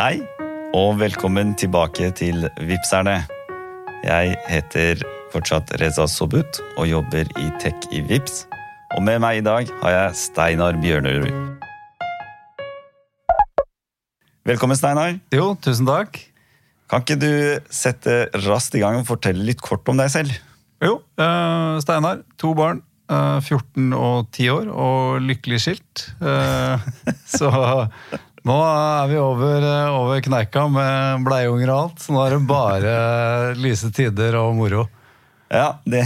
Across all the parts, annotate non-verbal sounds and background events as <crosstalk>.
Hei, og velkommen tilbake til Vipserne. Jeg heter fortsatt Reza Sobut og jobber i Tech i Vips. Og med meg i dag har jeg Steinar Bjørnerud. Velkommen, Steinar. Jo, tusen takk. Kan ikke du sette raskt i gang og fortelle litt kort om deg selv? Jo, uh, Steinar. To barn. Uh, 14 og 10 år, og lykkelig skilt. Uh, <laughs> så nå er vi over, eh, over kneika med bleieunger og alt. Så nå er det bare <laughs> lyse tider og moro. Ja, det,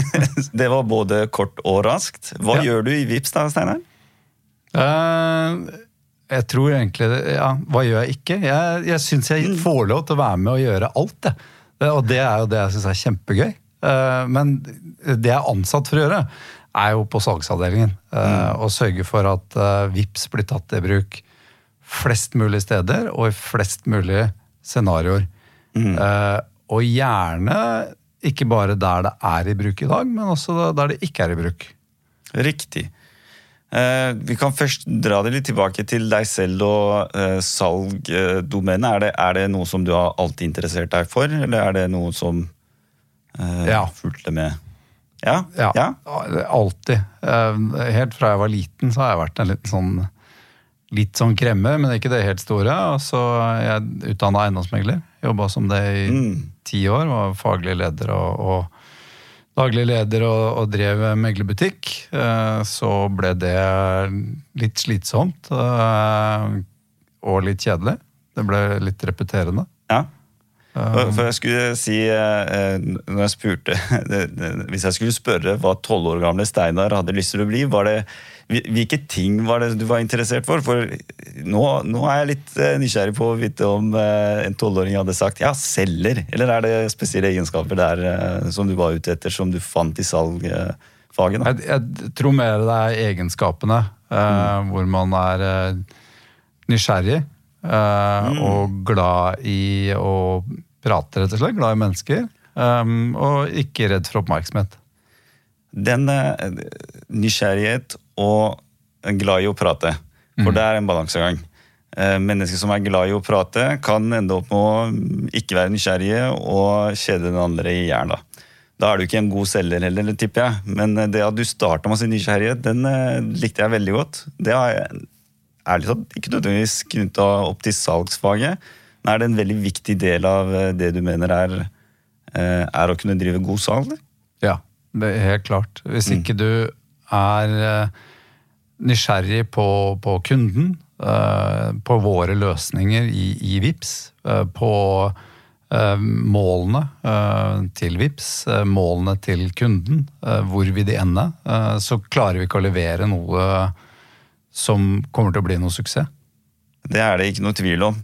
<laughs> det var både kort og raskt. Hva Ja. gjør du i Vips da, Steinar? Eh, jeg tror egentlig det- Ja, hva gjør jeg ikke? Jeg, jeg syns jeg får lov til å være med og gjøre alt, jeg. Eh, Og det er jo det jeg syns er kjempegøy. Eh, Men det jeg er ansatt for å gjøre, er jo på salgsavdelingen. Å sørge for at VIPS blir tatt i bruk flest mulig steder og i flest mulig scenarioer. Eh, Og gjerne ikke bare der det er i bruk i dag, men også der det ikke er i bruk. Riktig. Eh, vi kan først dra det litt tilbake til deg selv og eh, salgdomenet. er, det, er det noe som du har alltid interessert deg for, eller er det noe som eh, Ja. fulgte med? Ja? Ja, ja? alltid. Eh, Helt fra jeg var liten så har jeg vært en liten sånn litt sånn kremme, men ikke det helt store. Og så jeg utdanna eiendomsmegler. Jobba som det i Mm. ti år. Var faglig leder og, og daglig leder og, og drev meglerbutikk. Eh, Så ble det litt slitsomt eh, og litt kjedelig. Det ble litt repeterende. ja. For for jeg skulle si, eh, når jeg spurte <laughs> Hvis jeg skulle spørre hva tolv år gamle Steinar hadde lyst til å bli, var det, hvilke ting var det du var interessert for? For nå, nå er jeg litt eh, nysgjerrig på å vite om eh, en tolvåring hadde sagt ja, selger. Eller er det spesielle egenskaper der eh, som du var ute etter, som du fant i salgfaget? Jeg, jeg tror mer det er egenskapene, mm. hvor man er eh, nysgjerrig eh, og glad i å prate, rett og slett. Glad i mennesker. Um, og ikke redd for oppmerksomhet. Den eh, nysgjerrighet og glad i å prate. For det er en balansegang. Eh, Mennesker som er glad i å prate, kan ende opp med å ikke være nysgjerrige og kjede den andre i hjel. Da. da er du ikke en god selger heller, tipper jeg. Men det at du starta med sin nysgjerrighet, den likte jeg veldig godt. Det har jeg ærlig liksom ikke nødvendigvis knytta opp til salgsfaget. Men er det en veldig viktig del av eh, det du mener er, eh, er å kunne drive god salg? Ja, det er helt klart. Hvis ikke du er eh, nysgjerrig på, på kunden, på våre løsninger i, i VIPS, på målene til VIPS, målene til kunden, hvor vil de ende, så klarer vi ikke å levere noe som kommer til å bli noe suksess. Det er det ikke noe tvil om.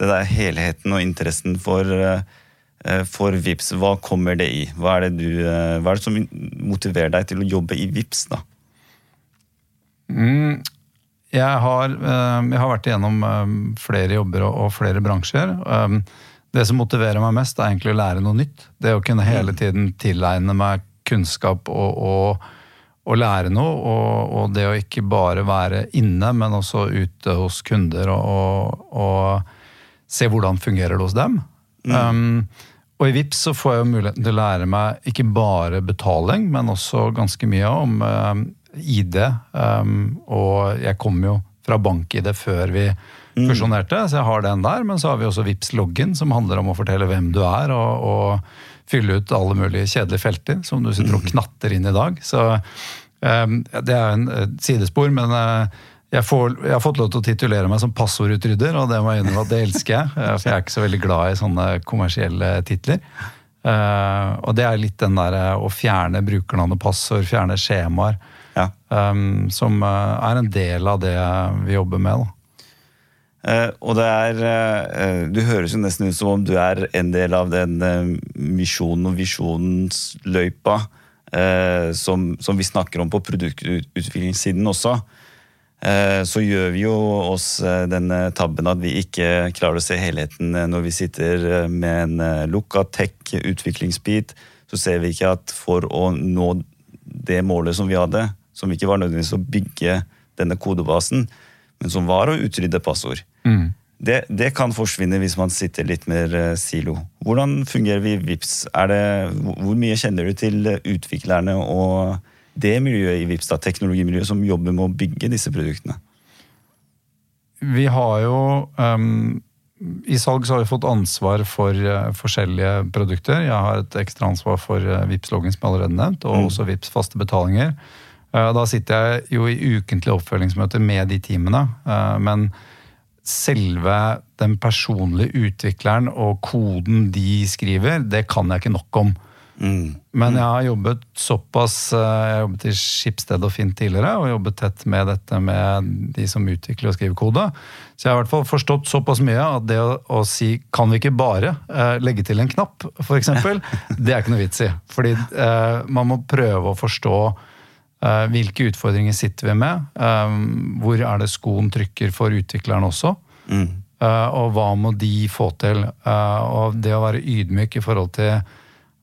Det der helheten og interessen for, eh, for VIPS, hva kommer det i? Hva er det, du, eh, hva er det som motiverer deg til å jobbe i VIPS? da? Mm, jeg, har, eh, jeg har vært igjennom eh, flere jobber og, flere bransjer. Det som motiverer meg mest, er egentlig å lære noe nytt. Det å kunne hele tiden tilegne meg kunnskap og, og, og lære noe. Og, og det å ikke bare være inne, men også ute hos kunder og, og, og se hvordan fungerer det hos dem. Um, og i VIPS så får jeg jo muligheten til å lære meg ikke bare betaling, men også ganske mye om um, ID. Um, og jeg kom jo fra bank-ID før vi fusjonerte, så jeg har den der. Men så har vi også VIPS loggen som handler om å fortelle hvem du er, og fylle ut alle mulige kjedelige felter som du sitter og knatter inn i dag. Så um, det er en eh, sidespor, men eh, jeg, får, jeg har fått lov til å titulere meg som passordutrydder, og det må jeg innrømme at det elsker jeg. eh, For jeg er ikke så veldig glad i sånne kommersielle titler. Og det er litt den der eh, å fjerne brukernavn og passord, fjerne skjemaer, Ja. um, som er en del av det vi jobber med. da. Eh, og det er eh, Du høres jo nesten ut som om du er en del av den eh, misjonen og visjonsløypa eh, som, som vi snakker om på produktutviklingssiden også. Eh, så gjør vi jo oss eh, denne tabben at vi ikke klarer å se helheten eh, når vi sitter eh, med en eh, lukka tech-utviklingsbit. Så ser vi ikke at for å nå det målet som vi hadde, som ikke var nødvendigvis å bygge denne kodebasen, men som var å utrydde passord. Det, det, kan forsvinne hvis man sitter litt mer uh, silo. Hvordan fungerer vi i VIPS? Det, hvor mye kjenner du til utviklerne og det miljøet i VIPS, da, teknologimiljøet som jobber med å bygge disse produktene? Vi har jo um, I salg så har vi fått ansvar for uh, forskjellige produkter. Jeg har et ekstra ansvar for uh, VIPS-loggen som jeg allerede nevnt, og mm. også VIPS faste betalinger. Da sitter jeg jo i ukentlige oppfølgingsmøter med de teamene. Men selve den personlige utvikleren og koden de skriver, det kan jeg ikke nok om. Mm. Men jeg har jobbet såpass eh, Jeg har jobbet i Skipsted og Finn tidligere og jobbet tett med dette med de som utvikler og skriver kode. Så jeg har i hvert fall forstått såpass mye at det å, å si 'kan vi ikke bare eh, legge til en knapp', f.eks., <laughs> det er ikke noe vits i. Fordi eh, man må prøve å forstå hvilke utfordringer sitter vi med? Eh, hvor er det skoen trykker for utvikleren også? Mm. Eh, og hva må de få til? Og det å være ydmyk i forhold til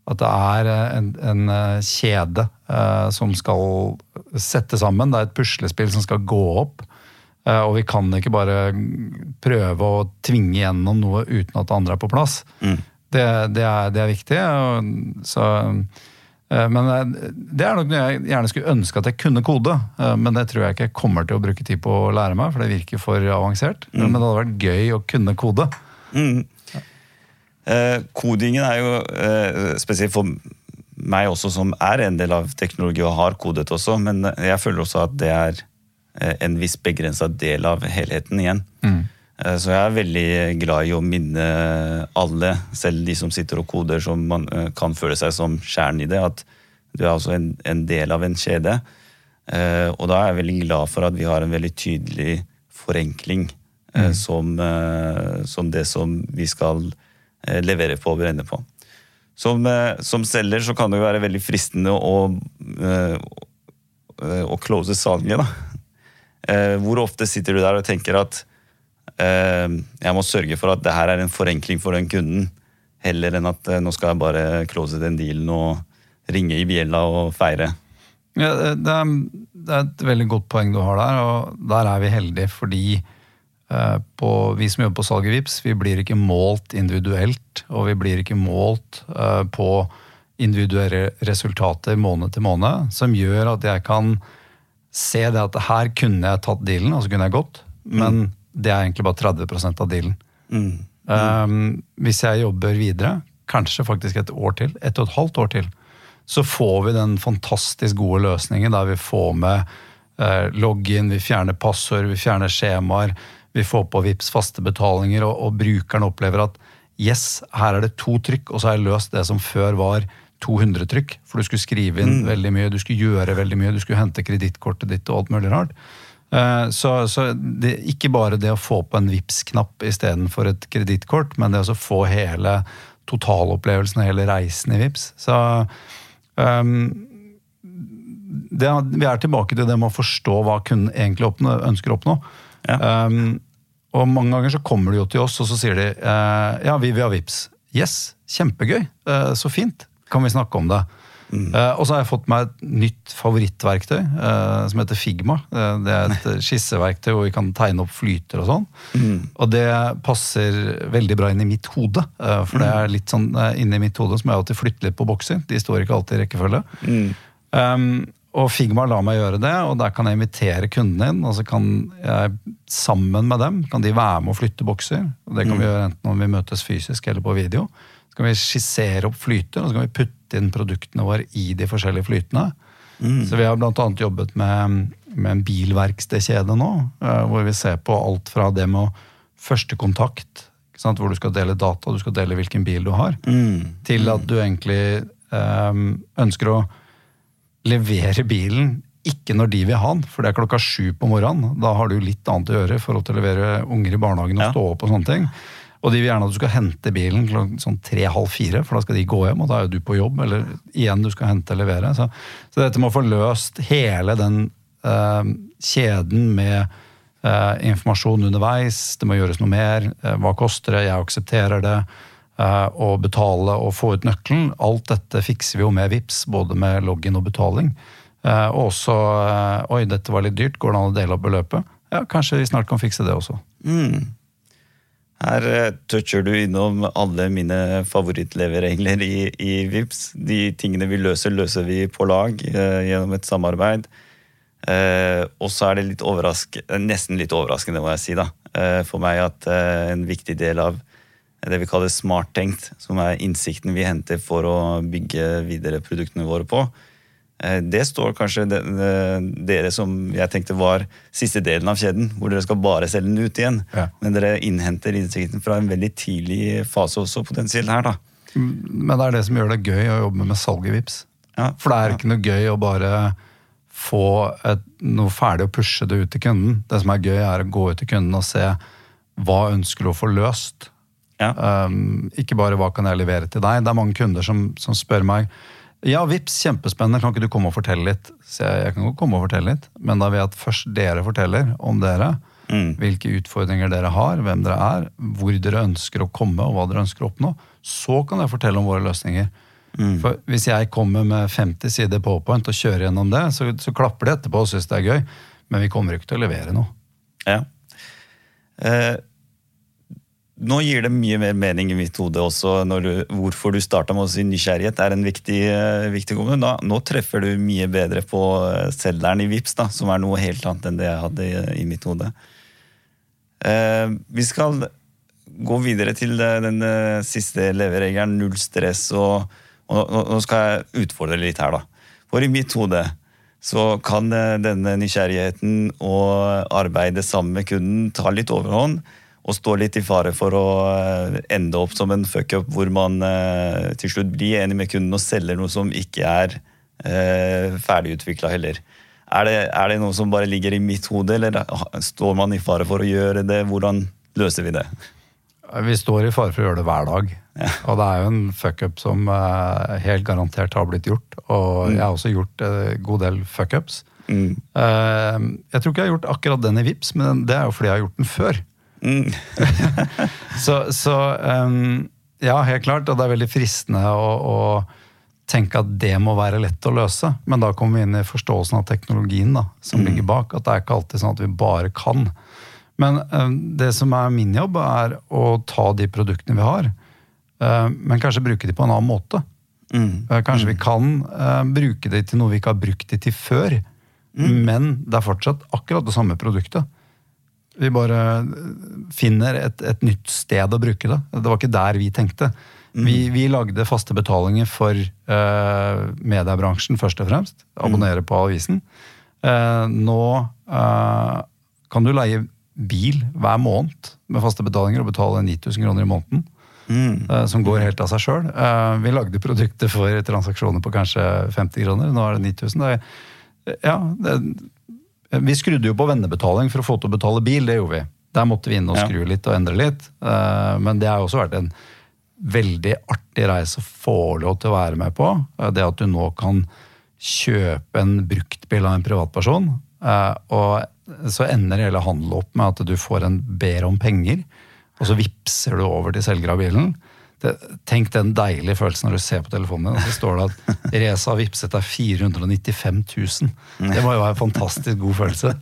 at det er en, en kjede som skal sette sammen. Det er et puslespill som skal gå opp. Og vi kan ikke bare prøve å tvinge gjennom noe uten at andre er på plass. Mm. Det, det, er, det, er, viktig. Så Eh, men eh, Det er nok noe jeg gjerne skulle ønske at jeg kunne kode. Eh, men det tror jeg ikke jeg kommer til å bruke tid på å lære meg, for det virker for avansert. Mm. Men det hadde vært gøy å kunne kode. Mm. Eh, kodingen er jo eh, spesielt for meg også, som er en del av teknologi og har kodet også, men jeg føler også at det er en viss begrensa del av helheten igjen. Mm. Eh, så jeg er veldig glad i å minne alle, selv de som sitter og koder, som man eh, kan føle seg som kjernen i det, at du er også en, en, del av en kjede. Eh, og da er jeg veldig glad for at vi har en veldig tydelig forenkling mm. som, som, det som vi skal levere på og brenne på. Som, som selger så kan det jo være veldig fristende å, å close salget, da. Hvor ofte sitter du der og tenker at jeg må sørge for at det her er en forenkling for den kunden, heller enn at eh, nå skal jeg bare close den dealen og ringe i bjella og feire. Ja, det, er, det, er, et veldig godt poeng du har der, og der er vi heldige fordi eh, på, vi som jobber på salg i VIPS, vi blir ikke målt individuelt, og vi blir ikke målt eh, på individuelle resultater måned til måned, som gjør at jeg kan se det at her kunne jeg tatt dealen, og så kunne jeg gått, men mm det er egentlig bare 30 av dealen. Mm. Mm. Um, hvis jeg jobber videre, kanskje faktisk et år til, ett og et halvt år til, så får vi den fantastisk gode løsningen der vi får med uh, login, vi fjerner passord, vi fjerner skjemaer, vi får på VIPs faste betalinger, og, og brukeren opplever at yes, her er det to trykk, og så har jeg løst det som før var 200 trykk. For du skulle skrive inn mm. veldig mye, du skulle gjøre veldig mye, du skulle hente kredittkortet ditt og alt mulig rart. Eh, så, så det, ikke bare det å få på en Vipps-knapp istedenfor et kredittkort, men det å få hele totalopplevelsen og hele reisen i Vipps. Så um, det, vi er tilbake til det med å forstå hva kunden egentlig oppnå, ønsker å oppnå. Ja. Um, og mange ganger så kommer de jo til oss og så sier de uh, ja, vi vil ha Vipps. Yes, kjempegøy. Uh, så fint. Kan vi snakke om det? Mm. Uh, og så har jeg fått meg et nytt favorittverktøy uh, som heter Figma. Uh, det er et <laughs> skisseverktøy hvor vi kan tegne opp flyter og sånn. Mm. Og det passer veldig bra inn i mitt hode. for det er litt sånn inni mitt hode som jeg alltid flytter litt på bokser. De står ikke alltid i rekkefølge. Mm. Um, og Figma lar meg gjøre det, og der kan jeg invitere kunden inn. og så kan jeg Sammen med dem kan de være med å flytte bokser. og Det kan vi mm. gjøre enten om vi møtes fysisk eller på video. Så kan vi skissere opp flyter, og så kan vi putte inn produktene våre i de forskjellige flytene. Mm. Så vi har bl.a. jobbet med, med en bilverkstedkjede nå, eh, hvor vi ser på alt fra det med første kontakt, hvor du skal dele data, du skal dele hvilken bil du har, mm. til at du egentlig um, ønsker å levere bilen ikke når de vil ha den, for det er klokka sju på morgenen. Da har du litt annet å gjøre i forhold til å levere unger i barnehagen og stå opp. og sånne ting. Og de vil gjerne at du skal hente bilen klokken sånn tre-halv fire, for da skal de gå hjem, og da er jo du på jobb. Eller igjen du skal hente og levere. Så, så dette må få løst hele den eh, kjeden med eh, informasjon underveis, det må gjøres noe mer, Eh, hva koster det, jeg aksepterer det, å betale og få ut nøkkelen. Alt dette fikser vi jo med VIPS, både med login og betaling. og også Oi, dette var litt dyrt, går det an å dele opp beløpet? Ja, kanskje vi snart kan fikse det også. Mm. Her eh, toucher du innom alle mine favorittleveregler i, i VIPS. De tingene vi løser, løser vi på lag eh, gjennom et samarbeid. Eh, og så er det litt nesten litt overraskende, må jeg si, da, eh, for meg at eh, en viktig del av det vi kaller smarttenkt, som er innsikten vi henter for å bygge videre produktene våre på, det står kanskje dere som jeg tenkte var siste delen av kjeden, hvor dere skal bare selge den ut igjen. Ja. Men dere innhenter innsikten fra en veldig tidlig fase også potensielt her. da. Men det er det som gjør det gøy å jobbe med salg i VIPS. Ja. For det er ikke noe gøy å bare få et, noe ferdig og pushe det ut til kunden. Det som er gøy, er å gå ut til kunden og se hva ønsker du å få løst. Ja. Um, ikke bare hva kan jeg levere til deg. Det er mange kunder som, som spør meg ja, vips, kjempespennende. Kan ikke du komme og fortelle litt? Så jeg, jeg kan godt komme og fortelle litt, men da vil jeg at først dere forteller om dere. Mm. Hvilke utfordringer dere har, hvem dere er, hvor dere ønsker å komme og hva dere ønsker å oppnå. Så kan jeg fortelle om våre løsninger. Mm. For Hvis jeg kommer med 50 sider PowerPoint og kjører gjennom det, så, så klapper de etterpå og syns det er gøy, men vi kommer ikke til å levere noe. Ja. Eh, nå gir det mye mer mening i mitt hode også du, hvorfor du starta med å si nysgjerrighet er en viktig, uh, viktig da, Nå treffer du mye bedre på uh, selgeren i VIPS, da, som er noe helt annet enn det jeg hadde i, i mitt hode. Eh, vi skal gå videre til den siste leveregelen, null stress. Og, og, og, nå skal jeg utfordre litt her, da. For i mitt hode så kan denne nysgjerrigheten og arbeidet sammen med kunden ta litt overhånd og står litt i fare for å eh, ende opp som en fuckup hvor man eh, til slutt blir enig med kunden og selger noe som ikke er eh, ferdigutvikla heller. Er det, er det, noe som bare ligger i mitt hode, eller står man i fare for å gjøre det? Hvordan løser vi det? Vi står i fare for å gjøre det hver dag. Ja. Og det er jo en fuckup som eh, helt garantert har blitt gjort. Og mm. jeg har også gjort en god del fuckups. Mm. Uh, jeg tror ikke jeg har gjort akkurat den i VIPS, men det er jo fordi jeg har gjort den før. Mm. <laughs> så, så um, ja, helt klart. Og det er veldig fristende å, å, tenke at det må være lett å løse. Men da kommer vi inn i forståelsen av teknologien da, som mm. ligger bak. At det er ikke alltid sånn at vi bare kan. Men um, det som er min jobb, er å ta de produktene vi har, uh, men kanskje bruke de på en annen måte. Mm. Uh, kanskje vi mm. kan uh, bruke de til noe vi ikke har brukt de til før. Mm. Men det er fortsatt akkurat det samme produktet. Vi bare finner et, et, nytt sted å bruke det. Det var ikke der vi tenkte. Mm. Vi, vi, lagde faste betalinger for uh, mediebransjen, først og fremst. Abonnere mm. på avisen. Uh, nå uh, kan du leie bil hver måned med faste betalinger og betale 9000 kroner i måneden. Mm. som går helt av seg sjøl. vi lagde produkter for transaksjoner på kanskje 50 kroner. Nå er det 9000. Det er, ja, det, vi skrudde jo på vennebetaling for å få til å betale bil, det gjorde vi. Der måtte vi inn og skru litt og endre litt. Eh, men det har også vært en veldig artig reise å få lov til å være med på. Eh, det at du nå kan kjøpe en bruktbil av en privatperson, eh, og så ender hele handelen opp med at du får en ber om penger, og så vippser du over til selger av bilen. Det, tenk den deilige følelsen når du ser på telefonen din, og så står det at Reza har vippset deg 495 000. Det må jo være en fantastisk god følelse.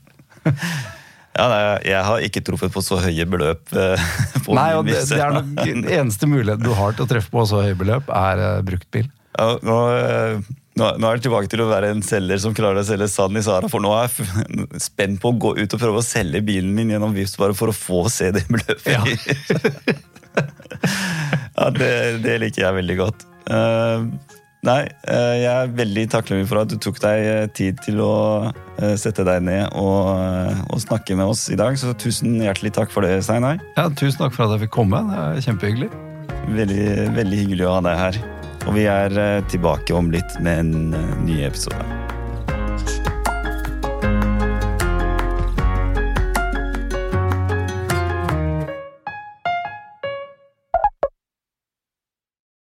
Ja, nei, Jeg har ikke truffet på så høye beløp. På nei, og det, det, er nok Eneste mulighet du har til å treffe på så høye beløp, er uh, bruktbil. Ja, nå, eh, nå, nå, er det tilbake til å være en selger som klarer å selge sand i Sahara. For nå er jeg spent på å gå ut og prøve å selge bilen min gjennom Vipps bare for å få se det beløpet. Ja. <laughs> ja, det, det, liker jeg veldig godt. Uh, nei, uh, jeg er veldig takknemlig for at du tok deg eh, tid til å uh, sette deg ned og, og, snakke med oss i dag. Så tusen hjertelig takk for det, Steinar. Ja, tusen takk for at jeg fikk komme. Det er kjempehyggelig. Veldig, veldig hyggelig å ha deg her. Og vi er tilbake om litt med en ny episode.